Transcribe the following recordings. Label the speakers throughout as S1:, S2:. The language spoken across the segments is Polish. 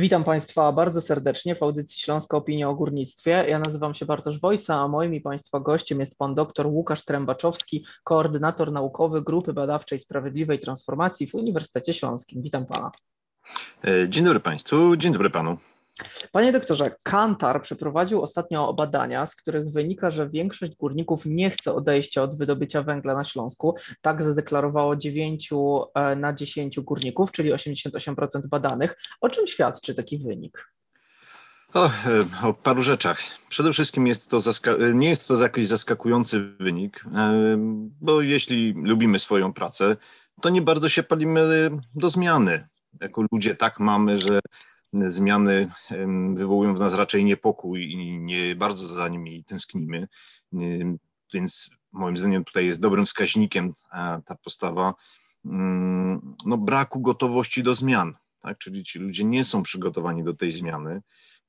S1: Witam Państwa bardzo serdecznie w audycji Śląska Opinia o Górnictwie. Ja nazywam się Bartosz Wojsa, a moim i Państwa gościem jest Pan dr Łukasz Trębaczowski, koordynator naukowy Grupy Badawczej Sprawiedliwej Transformacji w Uniwersytecie Śląskim. Witam Pana.
S2: E, dzień dobry Państwu, dzień dobry Panu.
S1: Panie doktorze, Kantar przeprowadził ostatnio badania, z których wynika, że większość górników nie chce odejścia od wydobycia węgla na Śląsku. Tak zadeklarowało 9 e, na 10 górników, czyli 88% badanych. O czym świadczy taki wynik?
S2: O, e, o paru rzeczach. Przede wszystkim jest to nie jest to jakiś zaskakujący wynik, e, bo jeśli lubimy swoją pracę, to nie bardzo się palimy do zmiany. Jako ludzie tak mamy, że zmiany wywołują w nas raczej niepokój i nie bardzo za nimi tęsknimy. Więc moim zdaniem tutaj jest dobrym wskaźnikiem ta postawa mm, no, braku gotowości do zmian. Tak? Czyli ci ludzie nie są przygotowani do tej zmiany,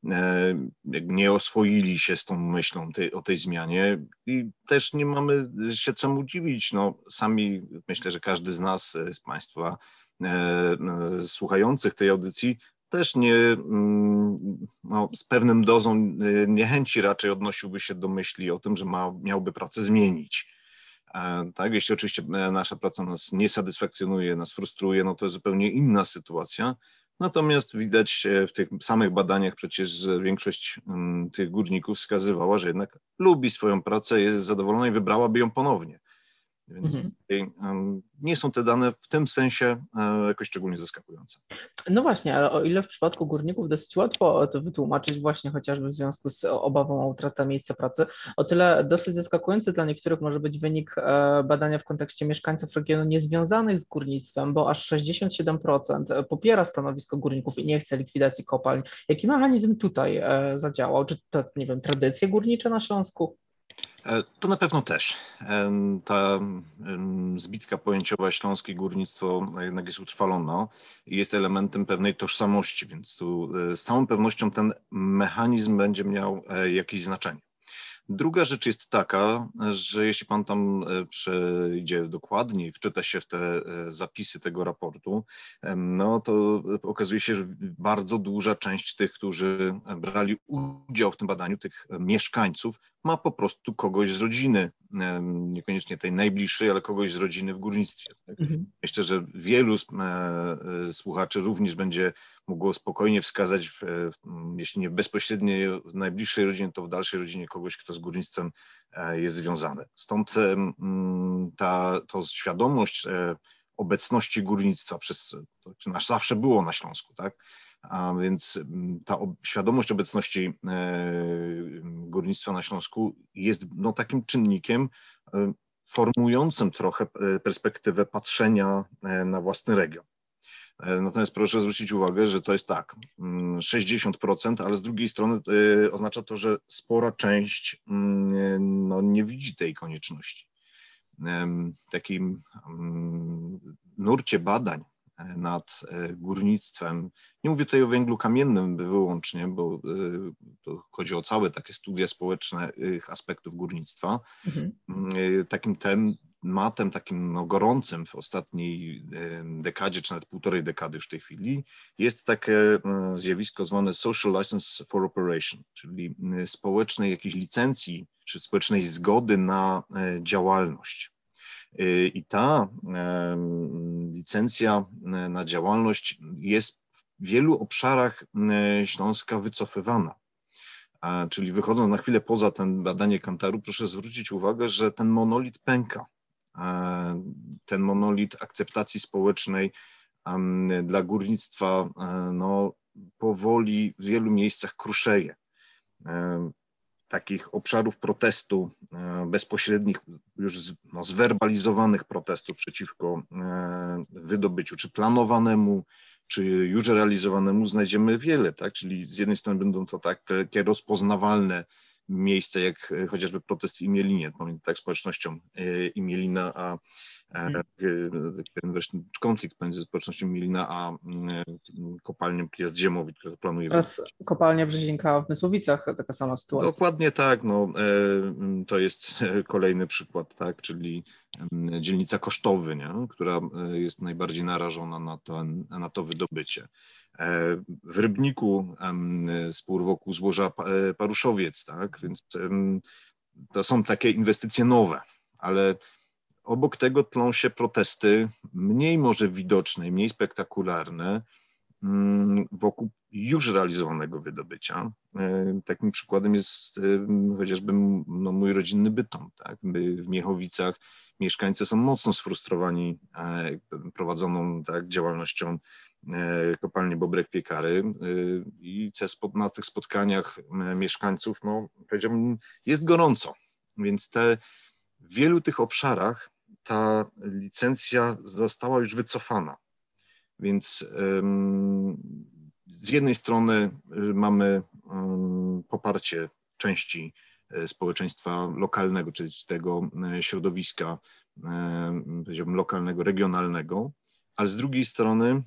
S2: e, nie oswoili się z tą myślą o tej zmianie i też nie mamy się czemu dziwić. No, sami myślę, że każdy z nas, z Państwa e, słuchających tej audycji też nie, mm, no, z pewnym dozą y, niechęci raczej odnosiłby się do myśli o tym, że ma, miałby pracę zmienić. E, tak, jeśli oczywiście e, nasza praca nas nie satysfakcjonuje, nas frustruje, no to jest zupełnie inna sytuacja. Natomiast widać e, w tych samych badaniach przecież, większość mm, tych górników wskazywała, że jednak lubi swoją pracę, jest zadowolona i wybrałaby ją ponownie. Więc mhm. nie są te dane w tym sensie e, jakoś szczególnie zaskakujące.
S1: No właśnie, ale o ile w przypadku górników dosyć łatwo to wytłumaczyć właśnie chociażby w związku z obawą o utratę miejsca pracy, o tyle dosyć zaskakujący dla niektórych może być wynik e, badania w kontekście mieszkańców regionu niezwiązanych z górnictwem, bo aż 67% popiera stanowisko górników i nie chce likwidacji kopalń. Jaki mechanizm tutaj e, zadziałał? Czy to, nie wiem, tradycje górnicze na Śląsku?
S2: E, to na pewno też. E, ta zbitka pojęciowa śląskie górnictwo jednak jest utrwalona i jest elementem pewnej tożsamości, więc tu e, z całą pewnością ten mechanizm będzie miał jakieś znaczenie. Druga rzecz jest taka, że jeśli pan tam przejdzie dokładniej, wczyta się w te zapisy tego raportu, no to okazuje się, że bardzo duża część tych, którzy brali udział w tym badaniu, tych mieszkańców, ma po prostu kogoś z rodziny, niekoniecznie tej najbliższej, ale kogoś z rodziny w górnictwie. Tak? Mhm. Myślę, że wielu e, słuchaczy również będzie mogło spokojnie wskazać, w, jeśli nie bezpośrednio w najbliższej rodzinie, to w dalszej rodzinie kogoś, kto z górnictwem e, jest związany. Stąd ta to świadomość e, obecności górnictwa przez, to nasz zawsze było na Śląsku, tak? A więc ta świadomość obecności e, górnictwa na Śląsku jest no, takim czynnikiem formującym trochę perspektywę patrzenia na własny region. E, natomiast proszę zwrócić uwagę, że to jest tak, 60%, mm, ale z drugiej strony e, oznacza to, że spora część mm, no, nie widzi tej konieczności. Takim mm, nurcie badań e, nad górnictwem, nie mówię tutaj o węglu kamiennym wyłącznie, bo to chodzi o całe takie studia społeczne aspektów górnictwa, mhm. takim tem, matem takim no, gorącym w ostatniej dekadzie, czy nawet półtorej dekady już w tej chwili, jest takie zjawisko zwane social license for operation, czyli społecznej jakiejś licencji, czy społecznej zgody na e, działalność. E, I ta licencja na działalność jest w wielu obszarach Śląska wycofywana. Czyli wychodząc na chwilę poza ten badanie Kantaru, proszę zwrócić uwagę, że ten monolit pęka ten monolit akceptacji społecznej dla górnictwa no, powoli w wielu miejscach kruszeje. Takich obszarów protestu bezpośrednich, już no, zwerbalizowanych protestów przeciwko wydobyciu, czy planowanemu, czy już realizowanemu znajdziemy wiele, tak? Czyli z jednej strony będą to takie rozpoznawalne miejsce, jak e, chociażby protest w Imielinie, pomiędzy tak społecznością e, Imielina a, Hmm. Wreszcie konflikt między społecznością Milna a kopalnią Piast Ziemowi, która planuje...
S1: Teraz kopalnia Brzezinka w Mysłowicach, taka sama sytuacja.
S2: Dokładnie tak, no, to jest kolejny przykład, tak, czyli dzielnica Kosztowy, nie? która jest najbardziej narażona na to, na to wydobycie. W Rybniku spór wokół złoża Paruszowiec, tak, więc to są takie inwestycje nowe, ale obok tego tlą się protesty mniej może widoczne, mniej spektakularne wokół już realizowanego wydobycia. E, takim przykładem jest e, chociażby no, mój rodzinny Bytom. Tak? W Miechowicach mieszkańcy są mocno sfrustrowani e, prowadzoną tak, działalnością kopalni Bobrek Piekary i na tych spotkaniach mieszkańców, no, powiedziałbym, jest gorąco. Więc te, w wielu tych obszarach ta licencja została już wycofana. Więc z jednej strony y, mamy poparcie części e, społeczeństwa lokalnego, czyli tego e, środowiska powiedziałbym lokalnego, regionalnego, ale z drugiej strony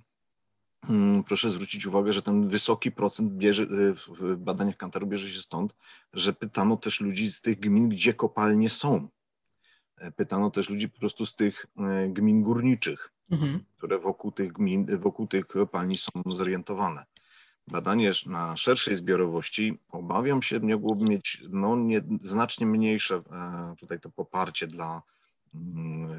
S2: proszę zwrócić uwagę, że ten wysoki procent bierze, e, w badaniach Kantaru bierze się stąd, że pytano też ludzi z tych gmin, gdzie kopalnie są. Pytano też ludzi po prostu z tych gmin górniczych, mhm. które wokół tych gmin, wokół tych kopalni są zorientowane badanie na szerszej zbiorowości, obawiam się, mogłoby mieć no, nie, znacznie mniejsze e, tutaj to poparcie dla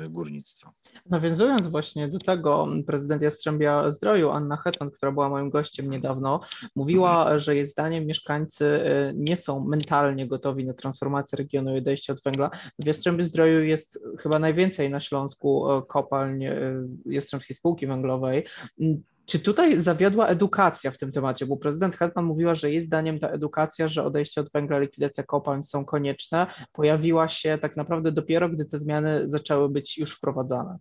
S2: górnictwa.
S1: Nawiązując właśnie do tego, prezydent Jastrzębia Zdroju, Anna Hetman, która była moim gościem niedawno, mówiła, mhm. że jej zdaniem mieszkańcy e, nie są mentalnie gotowi na transformację regionu i odejście od węgla. W Jastrzębiu Zdroju jest chyba najwięcej na Śląsku e, kopalń Jastrzębskiej Spółki Węglowej. Czy tutaj zawiodła edukacja w tym temacie? Bo prezydent Hetman mówiła, że jej zdaniem ta edukacja, że odejście od węgla, likwidacja kopalń są konieczne, pojawiła się tak naprawdę dopiero, gdy te zmiany zaczęły być już wprowadzane.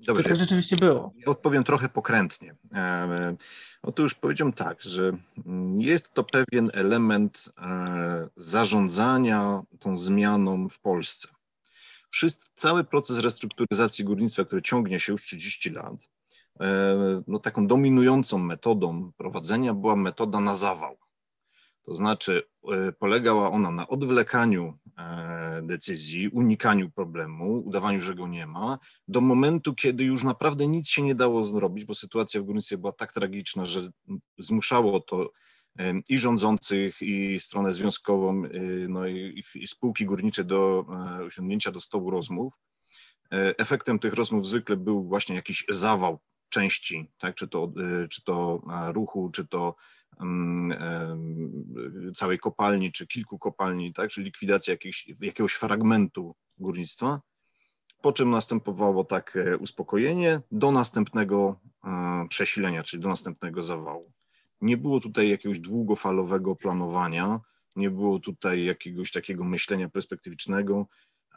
S1: Dobrze. Czy tak rzeczywiście było?
S2: Ja odpowiem trochę pokrętnie. Otóż powiedziałem tak, że jest to pewien element e, zarządzania tą zmianą w Polsce wszyscy, cały proces restrukturyzacji górnictwa, który ciągnie się już 30 lat, e, no taką dominującą metodą prowadzenia była metoda na zawał. To znaczy e, polegała ona na odwlekaniu e, decyzji, unikaniu problemu, udawaniu, że go nie ma, do momentu, kiedy już naprawdę nic się nie dało zrobić, bo sytuacja w górnictwie była tak tragiczna, że zmuszało to i rządzących, i stronę związkową, y, no i, i spółki górnicze do e, usiądnięcia do stołu rozmów. E, efektem tych rozmów zwykle był właśnie jakiś zawał części, tak, czy, to, e, czy to ruchu, czy to um, całej kopalni, czy kilku kopalni, tak, czy likwidacja jakiegoś fragmentu górnictwa, po czym następowało takie uspokojenie do następnego przesilenia, czyli do następnego zawału. Nie było tutaj jakiegoś długofalowego planowania, nie było tutaj jakiegoś takiego myślenia perspektywicznego,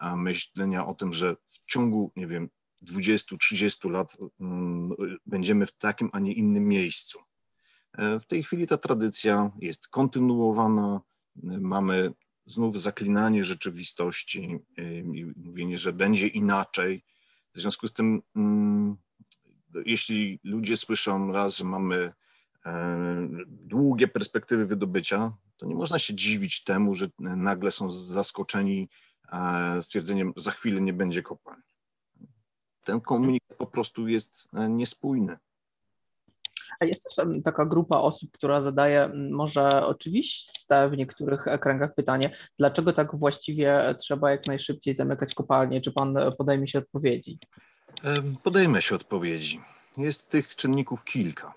S2: myślenia o tym, że w ciągu, nie wiem, 20-30 lat mm, będziemy w takim, a nie innym miejscu. E, w tej chwili ta tradycja jest kontynuowana. Mamy znów zaklinanie rzeczywistości e, i mówienie, że będzie inaczej. W związku z tym, mm, jeśli ludzie słyszą raz, że mamy długie perspektywy wydobycia, to nie można się dziwić temu, że nagle są zaskoczeni e, stwierdzeniem, za chwilę nie będzie kopalni. Ten komunikat po prostu jest e, niespójny.
S1: A jest też taka grupa osób, która zadaje może oczywiste w niektórych kręgach pytanie, dlaczego tak właściwie trzeba jak najszybciej zamykać kopalnie? Czy pan podejmie się odpowiedzi?
S2: Podejmę się odpowiedzi. Jest tych czynników kilka.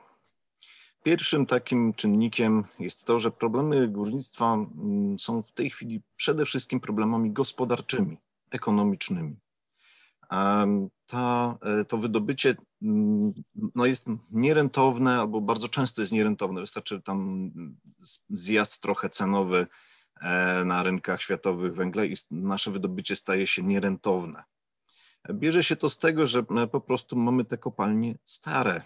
S2: Pierwszym takim czynnikiem jest to, że problemy górnictwa mm, są w tej chwili przede wszystkim problemami gospodarczymi, ekonomicznymi. Ta, e, to wydobycie mm, no jest nierentowne albo bardzo często jest nierentowne. Wystarczy tam zjazd trochę cenowy e, na rynkach światowych węgla i nasze wydobycie staje się nierentowne. Bierze się to z tego, że e, po prostu mamy te kopalnie stare,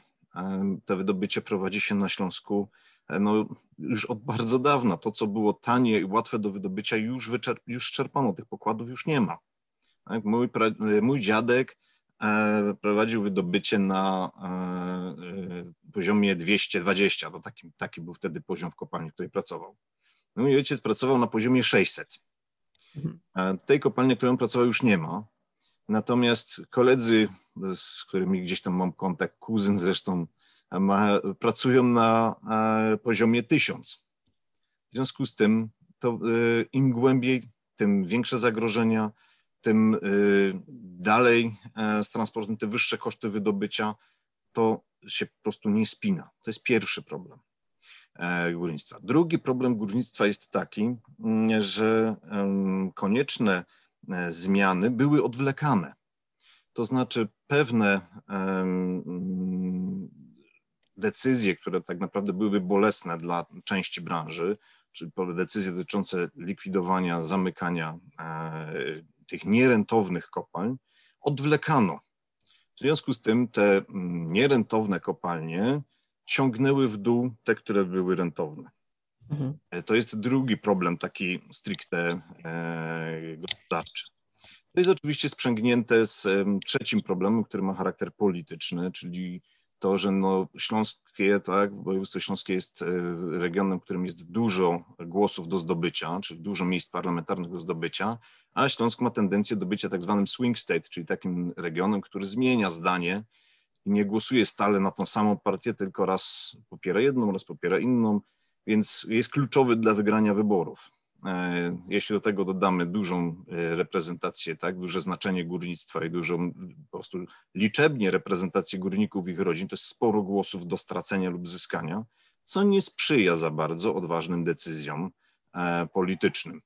S2: to wydobycie prowadzi się na Śląsku e, no, już od bardzo dawna. To, co było tanie i łatwe do wydobycia, już, wyczerp- już czerpano, tych pokładów już nie ma. Tak? Mój, mój dziadek prowadził wydobycie na poziomie 220, to taki, taki był wtedy poziom w kopalni, w której pracował. No mój ojciec pracował na poziomie 600. Mhm. Tej kopalni, którą pracował, już nie ma. Natomiast koledzy, z którymi gdzieś tam mam kontakt, kuzyn zresztą, ma, pracują na poziomie 1000. W związku z tym, to y, im głębiej, tym większe zagrożenia, tym y, dalej e, z transportem, te wyższe koszty wydobycia, to się po prostu nie spina. To jest pierwszy problem e, górnictwa. Drugi problem górnictwa jest taki, mm, że konieczne e, zmiany były odwlekane. To znaczy pewne decyzje, które tak naprawdę byłyby bolesne dla części branży, czy decyzje dotyczące likwidowania, zamykania tych nierentownych kopalń, odwlekano. W związku z tym te mm, nierentowne kopalnie ciągnęły w dół te, które były rentowne. Mhm. E, to jest drugi problem, taki stricte e, gospodarczy. To jest oczywiście sprzęgnięte z trzecim problemem, który ma charakter polityczny, czyli to, że no Śląskie, tak, województwo śląskie jest e, regionem, w którym jest dużo głosów do zdobycia, czyli dużo miejsc parlamentarnych do zdobycia, a Śląsk ma tendencję do bycia tak zwanym swing state, czyli takim regionem, który zmienia zdanie i nie głosuje stale na tą samą partię, tylko raz popiera jedną, raz popiera inną, więc jest kluczowy dla wygrania wyborów. E, jeśli do tego dodamy dużą e, reprezentację, tak, duże znaczenie górnictwa i dużą po prostu liczebnie reprezentację górników i ich rodzin, to jest sporo głosów do stracenia lub zyskania, co nie sprzyja za bardzo odważnym decyzjom e, politycznym.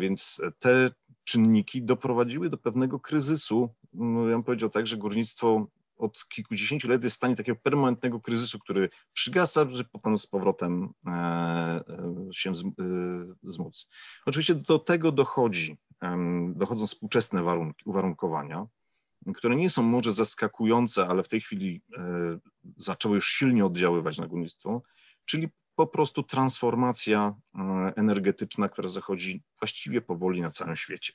S2: Więc te czynniki doprowadziły do pewnego kryzysu. Ja bym powiedział tak, że górnictwo od kilkudziesięciu lat jest w stanie takiego permanentnego kryzysu, który przygasa, że potem z powrotem e, e, się zmóc. E, Oczywiście do tego dochodzi, dochodzą współczesne warunki, uwarunkowania, które nie są może zaskakujące, ale w tej chwili zaczęły już silnie oddziaływać na górnictwo, czyli po prostu transformacja energetyczna, która zachodzi właściwie powoli na całym świecie.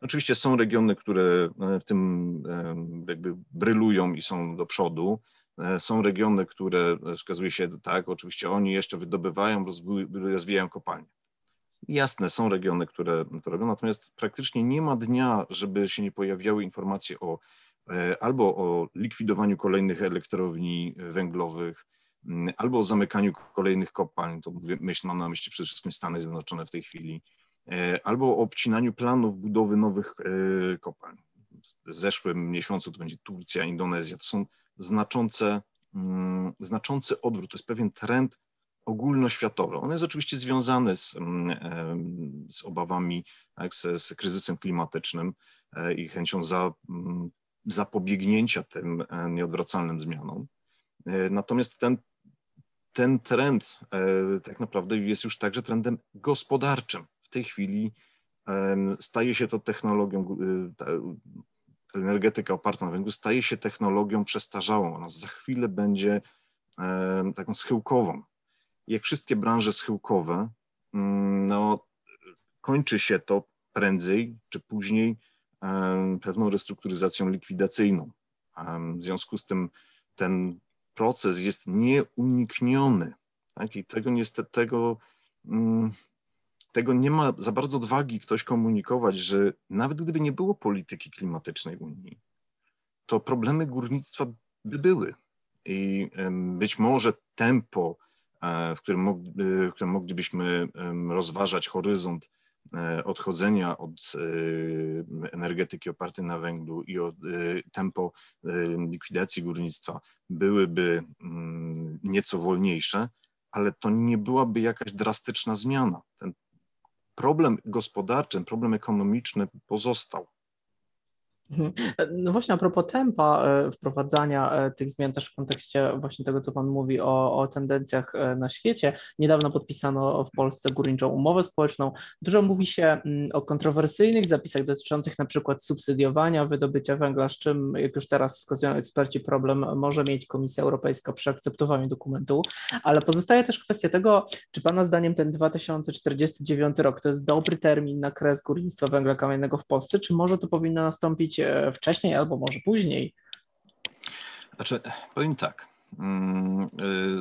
S2: Oczywiście są regiony, które e, w tym e, jakby brylują i są do przodu. E, są regiony, które wskazuje się tak, oczywiście oni jeszcze wydobywają, rozwijają kopalnie. Jasne, są regiony, które to robią, natomiast praktycznie nie ma dnia, żeby się nie pojawiały informacje o albo o likwidowaniu kolejnych elektrowni węglowych, albo o zamykaniu kolejnych kopalń. To myśl, mam na myśli przede wszystkim Stany Zjednoczone w tej chwili, albo o obcinaniu planów budowy nowych e, kopalń. W zeszłym miesiącu to będzie Turcja, Indonezja. To są znaczące, mm, znaczący odwrót. To jest pewien trend ogólnoświatowy. On jest oczywiście związany z, mm, e, z obawami, tak, z, z, kryzysem klimatycznym i chęcią za, mm, zapobiegnięcia tym nieodwracalnym zmianom. Natomiast ten, ten trend tak naprawdę jest już także trendem gospodarczym w tej chwili staje się to technologią, y, energetyka oparta na węglu staje się technologią przestarzałą. Ona za chwilę będzie taką schyłkową. Jak wszystkie branże schyłkowe, mm, no, kończy się to prędzej czy później pewną restrukturyzacją likwidacyjną. W związku z tym ten proces jest nieunikniony. Tak? I tego niestety, tego, mm, tego nie ma za bardzo odwagi ktoś komunikować, że nawet gdyby nie było polityki klimatycznej Unii, to problemy górnictwa by były. I być może tempo, e, w którym, mogli, w którym moglibyśmy rozważać horyzont e, odchodzenia od e, energetyki opartej na węglu i od tempo likwidacji górnictwa byłyby mm, nieco wolniejsze, ale to nie byłaby jakaś drastyczna zmiana. Ten problem gospodarczy, problem ekonomiczny pozostał.
S1: Mhm. No właśnie a propos tempa e, wprowadzania e, tych zmian też w kontekście właśnie tego, co Pan mówi o, o tendencjach e, na świecie. Niedawno podpisano w Polsce górniczą umowę społeczną. Dużo mówi się mm, o kontrowersyjnych zapisach dotyczących na przykład subsydiowania wydobycia węgla, z czym, jak już teraz wskazują eksperci, problem może mieć Komisja Europejska przy akceptowaniu dokumentu, ale pozostaje też kwestia tego, czy Pana zdaniem ten 2049 rok to jest dobry termin na kres górnictwa węgla kamiennego w Polsce, czy może to powinno nastąpić wcześniej albo może później?
S2: Znaczy, powiem tak. Mm,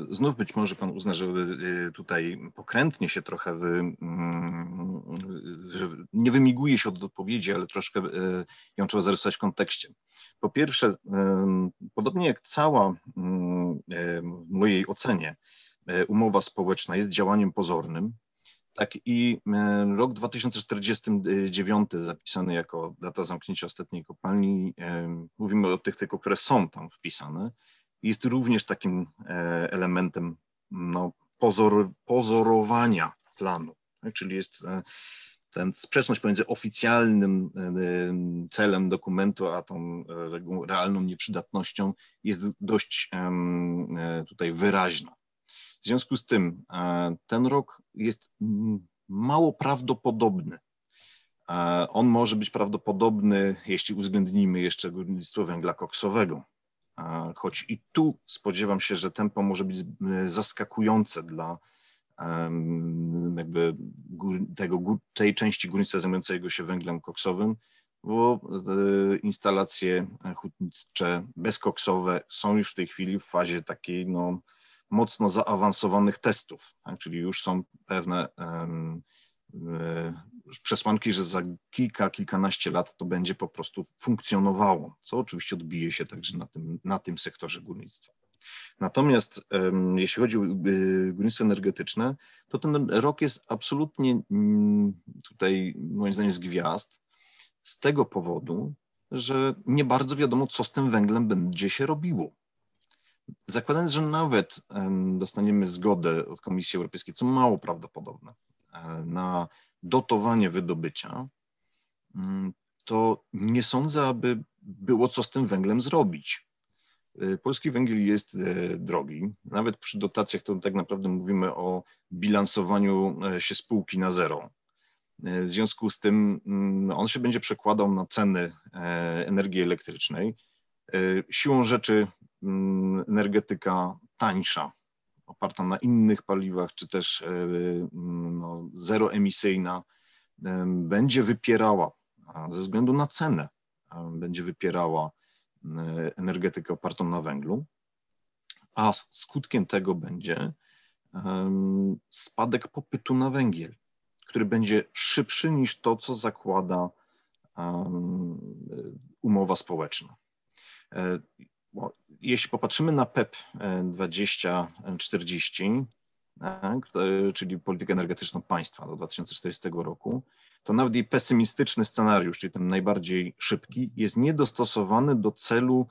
S2: y, znów być może pan uzna, że y, tutaj pokrętnie się trochę wy, mm, że nie wymiguje się od odpowiedzi, ale troszkę y, ją trzeba zarysować w kontekście. Po pierwsze, podobnie jak cała mm, w mojej ocenie umowa społeczna jest działaniem pozornym, tak i e, rok 2049 zapisany jako data zamknięcia ostatniej kopalni, e, mówimy o tych tylko, które są tam wpisane, jest również takim e, elementem no, pozor, pozorowania planu, tak? czyli jest ten sprzeczność pomiędzy oficjalnym celem dokumentu, a tą realną nieprzydatnością jest dość tutaj wyraźna. W związku z tym e, ten rok jest mało prawdopodobny. E, on może być prawdopodobny, jeśli uwzględnimy jeszcze górnictwo węgla koksowego. E, choć i tu spodziewam się, że tempo może być zaskakujące dla jakby tego, tej części górnictwa zajmującego się węglem koksowym, bo instalacje hutnicze bezkoksowe są już w tej chwili w fazie takiej no, mocno zaawansowanych testów, tak? czyli już są pewne um, przesłanki, że za kilka, kilkanaście lat to będzie po prostu funkcjonowało, co oczywiście odbije się także na tym, na tym sektorze górnictwa. Natomiast jeśli chodzi o y, górnictwo energetyczne, to ten rok jest absolutnie um, tutaj moim zdaniem z gwiazd, z tego powodu, że nie bardzo wiadomo, co z tym węglem będzie się robiło. Zakładając, że nawet dostaniemy zgodę od Komisji Europejskiej, co mało prawdopodobne, e, na dotowanie wydobycia, mm, to nie sądzę, aby było co z tym węglem zrobić. E, polski węgiel jest e, drogi. Nawet przy dotacjach to tak naprawdę mówimy o bilansowaniu się spółki na zero. W związku z tym mm, on się będzie przekładał na ceny energii elektrycznej. Siłą rzeczy energetyka tańsza, oparta na innych paliwach, czy też e, mm, no, zeroemisyjna, będzie wypierała ze względu na cenę, będzie wypierała energetykę opartą na węglu, a skutkiem tego będzie spadek popytu na węgiel, który będzie szybszy niż to, co zakłada umowa społeczna. Jeśli popatrzymy na PEP 2040, tak, czyli politykę energetyczną państwa do 2040 roku, to nawet jej pesymistyczny scenariusz, czyli ten najbardziej szybki, jest niedostosowany do celu,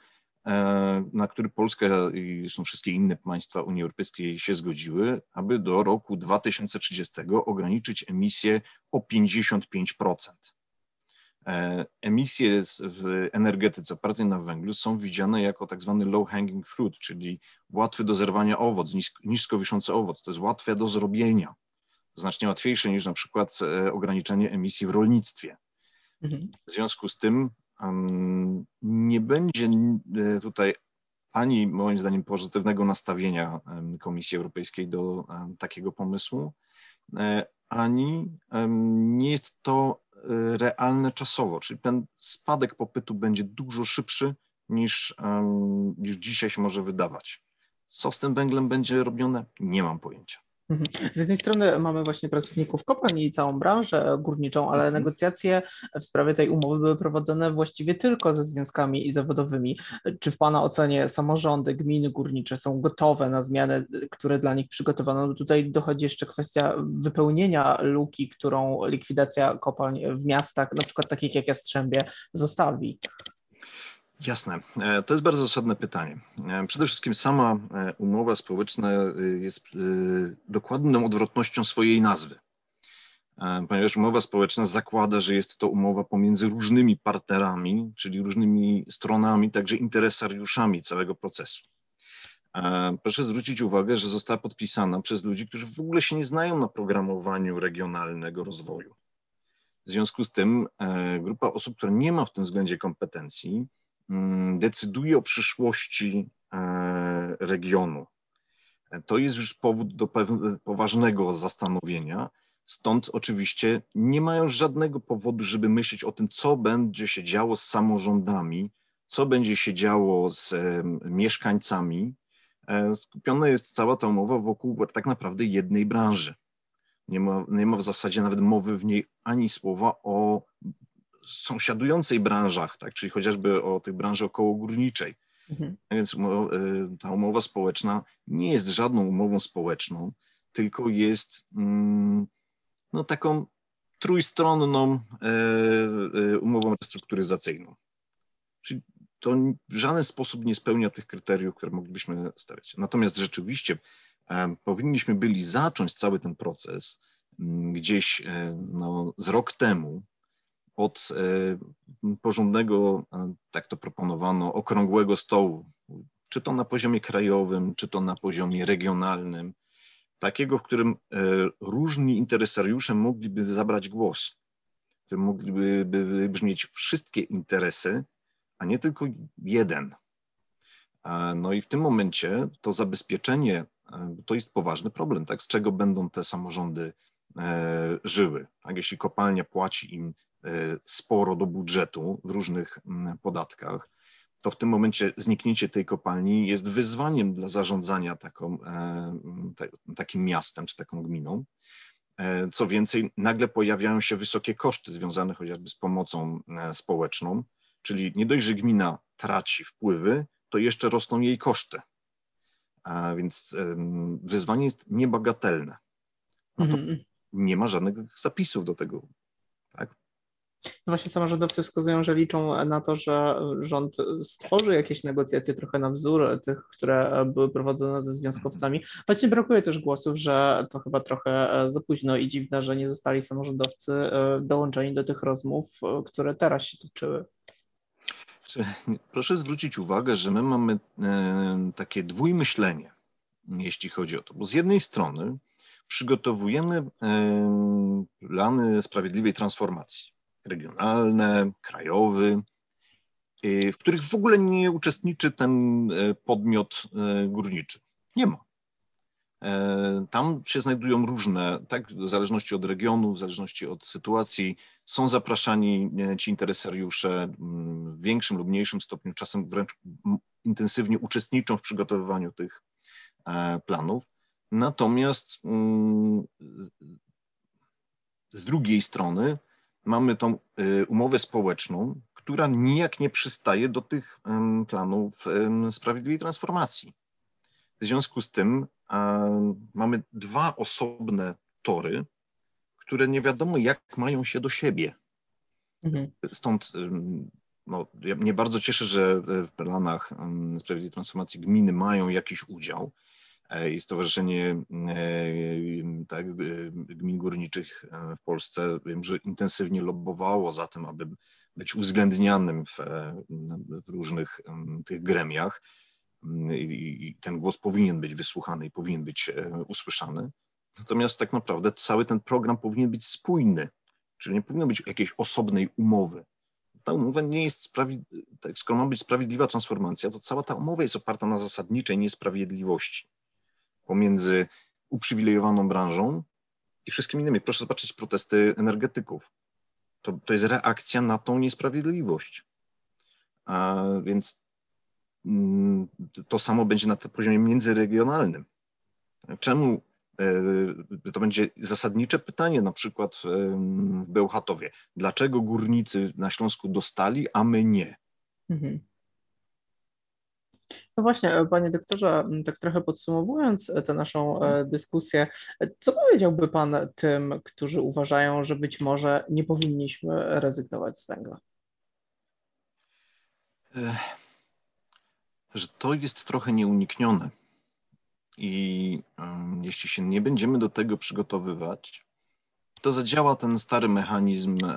S2: e, na który Polska i zresztą wszystkie inne państwa Unii Europejskiej się zgodziły, aby do roku 2030 ograniczyć emisję o 55%. E, emisje w energetyce opartej na węglu są widziane jako tak zwany low hanging fruit, czyli łatwy do zerwania owoc, nisko wiszący owoc. To jest łatwe do zrobienia, znacznie łatwiejsze niż na przykład e, ograniczenie emisji w rolnictwie. Mhm. W związku z tym um, nie będzie e, tutaj ani moim zdaniem pozytywnego nastawienia Komisji Europejskiej do um, takiego pomysłu, ani nie jest to realne czasowo, czyli ten spadek popytu będzie dużo szybszy niż, niż dzisiaj się może wydawać. Co z tym węglem będzie robione? Nie mam pojęcia.
S1: Mhm. Z jednej strony mamy właśnie pracowników kopalni i całą branżę górniczą, ale mhm. negocjacje w sprawie tej umowy były prowadzone właściwie tylko ze związkami i zawodowymi. Czy w Pana ocenie samorządy, gminy górnicze są gotowe na zmiany, które dla nich przygotowano? Tutaj dochodzi jeszcze kwestia wypełnienia luki, którą likwidacja kopalń w miastach, na przykład takich jak Jastrzębie, zostawi.
S2: Jasne. E, to jest bardzo zasadne pytanie. E, przede wszystkim sama e, umowa społeczna jest dokładną odwrotnością swojej nazwy. ponieważ umowa społeczna zakłada, że jest to umowa pomiędzy różnymi partnerami, czyli różnymi stronami, także interesariuszami całego procesu. Proszę zwrócić uwagę, że została podpisana przez ludzi, którzy w ogóle się nie znają na programowaniu regionalnego rozwoju. W związku z tym grupa osób, która nie ma w tym względzie kompetencji, decyduje o przyszłości e, regionu. E, to jest już powód do poważnego zastanowienia. Stąd oczywiście nie mają żadnego powodu, żeby myśleć o tym, co będzie się działo z samorządami, co będzie się działo z mieszkańcami. Skupiona jest cała ta umowa wokół tak naprawdę jednej branży. Nie ma, nie ma w zasadzie nawet mowy w niej ani słowa o sąsiadującej branżach, tak? czyli chociażby o tej branży okołogórniczej. Mhm. Więc y, ta umowa społeczna nie jest żadną umową społeczną, tylko jest mm, no, taką trójstronną e, e, umową restrukturyzacyjną. Czyli to w żaden sposób nie spełnia tych kryteriów, które moglibyśmy stawiać. Natomiast rzeczywiście powinniśmy byli zacząć cały ten proces mm, gdzieś e, no, z rok temu od e, porządnego, tak to proponowano, okrągłego stołu, czy to na poziomie krajowym, czy to na poziomie regionalnym, takiego, w którym e, różni interesariusze mogliby zabrać głos, w którym mogliby brzmieć wszystkie interesy, a nie tylko jeden. No i w tym momencie to zabezpieczenie E, to jest poważny problem, tak? Z czego będą te samorządy e, żyły? Tak? Jeśli kopalnia płaci im e, sporo do budżetu w różnych mm, podatkach, to w tym momencie zniknięcie tej kopalni jest wyzwaniem dla zarządzania taką, takim miastem czy taką gminą. Co więcej, nagle pojawiają się wysokie koszty związane chociażby z pomocą społeczną, czyli nie dość, że gmina traci wpływy, to jeszcze rosną jej koszty. A więc wyzwanie jest niebagatelne. No to mm. nie ma żadnych zapisów do tego.
S1: Właśnie samorządowcy wskazują, że liczą na to, że rząd stworzy jakieś negocjacje trochę na wzór tych, które były prowadzone ze związkowcami. Właśnie brakuje też głosów, że to chyba trochę e, za późno i dziwne, że nie zostali samorządowcy e, dołączeni do tych rozmów, e, które teraz się toczyły.
S2: Proszę zwrócić uwagę, że my mamy takie dwójmyślenie, jeśli chodzi o to, bo z jednej strony przygotowujemy plany sprawiedliwej transformacji regionalne, krajowy, e, w których w ogóle nie uczestniczy ten podmiot górniczy. Nie ma. E, tam się znajdują różne, tak, w zależności od regionu, w zależności od sytuacji, są zapraszani e, ci interesariusze w większym lub mniejszym stopniu, czasem wręcz intensywnie uczestniczą w przygotowywaniu tych e, planów. Natomiast z drugiej strony mamy tą umowę społeczną, która nijak nie przystaje do tych planów sprawiedliwej transformacji. W związku z tym mamy dwa osobne tory, które nie wiadomo jak mają się do siebie. Mhm. Stąd no, ja mnie bardzo cieszę, że w planach Sprawiedliwej Transformacji gminy mają jakiś udział e, i Stowarzyszenie e, tak, Gmin Górniczych e, w Polsce wiem, że intensywnie lobbowało za tym, aby być uwzględnianym w, w różnych tych gremiach i ten głos powinien być wysłuchany i powinien być e, usłyszany. Natomiast tak naprawdę cały ten program powinien być spójny, czyli nie powinno być jakiejś osobnej umowy. Ta umowa nie jest sprawiedliwa, tak, skoro ma być sprawiedliwa transformacja, to cała ta umowa jest oparta na zasadniczej niesprawiedliwości pomiędzy uprzywilejowaną branżą i wszystkimi innymi. Proszę zobaczyć protesty energetyków. To, to jest reakcja na tą niesprawiedliwość. A więc Mm, to samo będzie na poziomie międzyregionalnym. Czemu e, to będzie zasadnicze pytanie, na przykład w Bełchatowie. Dlaczego górnicy na Śląsku dostali, a my nie? Mhm.
S1: No właśnie, e, panie doktorze, tak trochę podsumowując e, tę naszą dyskusję, co powiedziałby pan tym, którzy uważają, że być może nie powinniśmy rezygnować z węgla?
S2: że to jest trochę nieuniknione. I jeśli się nie będziemy do tego przygotowywać, to zadziała ten stary mechanizm e,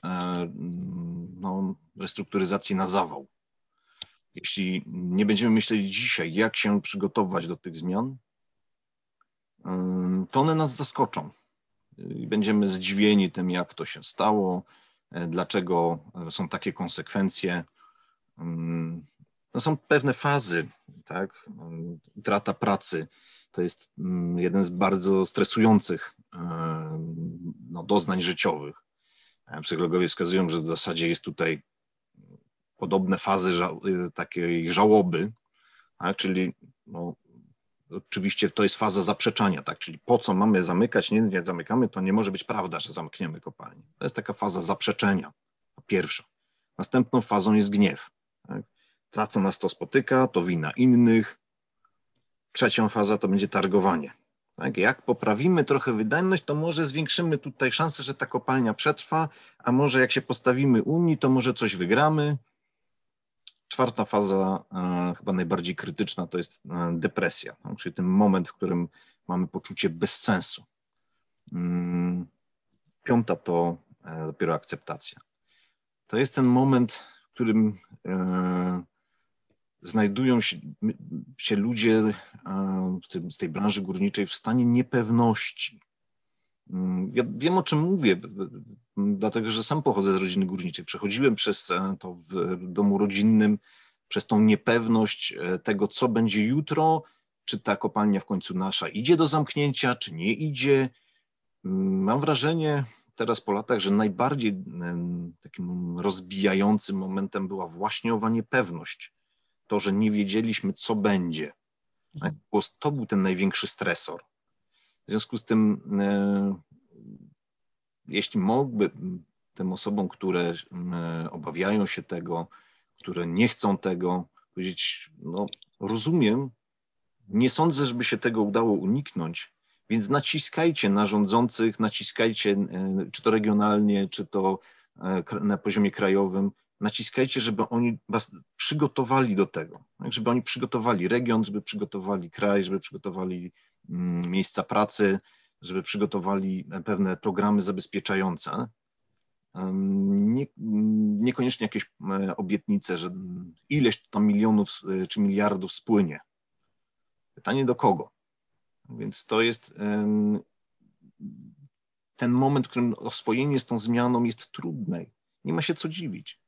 S2: no, restrukturyzacji na zawał. Jeśli nie będziemy myśleć dzisiaj, jak się przygotować do tych zmian, to one nas zaskoczą. I będziemy zdziwieni tym, jak to się stało, e, dlaczego są takie konsekwencje. No są pewne fazy, tak? Utrata pracy to jest jeden z bardzo stresujących no, doznań życiowych. E, psychologowie wskazują, że w zasadzie jest tutaj podobne fazy ża y, takiej żałoby, tak? czyli no, oczywiście to jest faza zaprzeczania, tak? czyli po co mamy zamykać, nie, nie zamykamy, to nie może być prawda, że zamkniemy kopalnię. To jest taka faza zaprzeczenia, pierwsza. Następną fazą jest gniew. Tak? Za co nas to spotyka, to wina innych. Trzecią faza to będzie targowanie. Tak? Jak poprawimy trochę wydajność, to może zwiększymy tutaj szansę, że ta kopalnia przetrwa, a może jak się postawimy Unii, to może coś wygramy. Czwarta faza, e, chyba najbardziej krytyczna, to jest e, depresja, tak? czyli ten moment, w którym mamy poczucie bezsensu. Mm, piąta to e, dopiero akceptacja. To jest ten moment, w którym znajdują się, się ludzie z tej branży górniczej w stanie niepewności. Mm, ja wiem, o czym mówię, dlatego że sam pochodzę z rodziny górniczej. Przechodziłem przez e, to w domu rodzinnym, przez tą niepewność e, tego, co będzie jutro, czy ta kopalnia w końcu nasza idzie do zamknięcia, czy nie idzie. Mm, mam wrażenie teraz po latach, że najbardziej takim rozbijającym momentem była właśnie owa niepewność to, że nie wiedzieliśmy, co będzie. Tak? To był ten największy stresor. W związku z tym, e, jeśli mógłby tym osobom, które e, obawiają się tego, które nie chcą tego, powiedzieć, no rozumiem, nie sądzę, żeby się tego udało uniknąć, więc naciskajcie na rządzących, naciskajcie, e, czy to regionalnie, czy to na poziomie krajowym, naciskajcie, żeby oni was przygotowali do tego, tak? żeby oni przygotowali region, żeby przygotowali kraj, żeby przygotowali miejsca pracy, żeby przygotowali pewne programy zabezpieczające. Nie, niekoniecznie jakieś e, obietnice, że ileś tam milionów e, czy miliardów spłynie. Pytanie do kogo? Więc to jest ten moment, w którym oswojenie z tą zmianą jest trudne. Nie ma się co dziwić.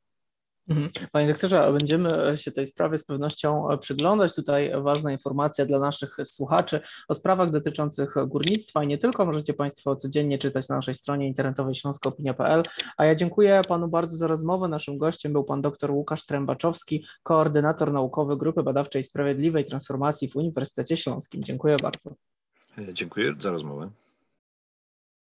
S1: Mhm. Panie doktorze, będziemy się tej sprawie z pewnością przyglądać. Tutaj ważna informacja dla naszych słuchaczy o sprawach dotyczących górnictwa i nie tylko. Możecie Państwo codziennie czytać na naszej stronie internetowej śląskoopinia.pl. A ja dziękuję Panu bardzo za rozmowę. Naszym gościem był Pan dr Łukasz Trębaczowski, koordynator naukowy Grupy Badawczej Sprawiedliwej Transformacji w Uniwersytecie Śląskim. Dziękuję bardzo.
S2: Dziękuję za rozmowę.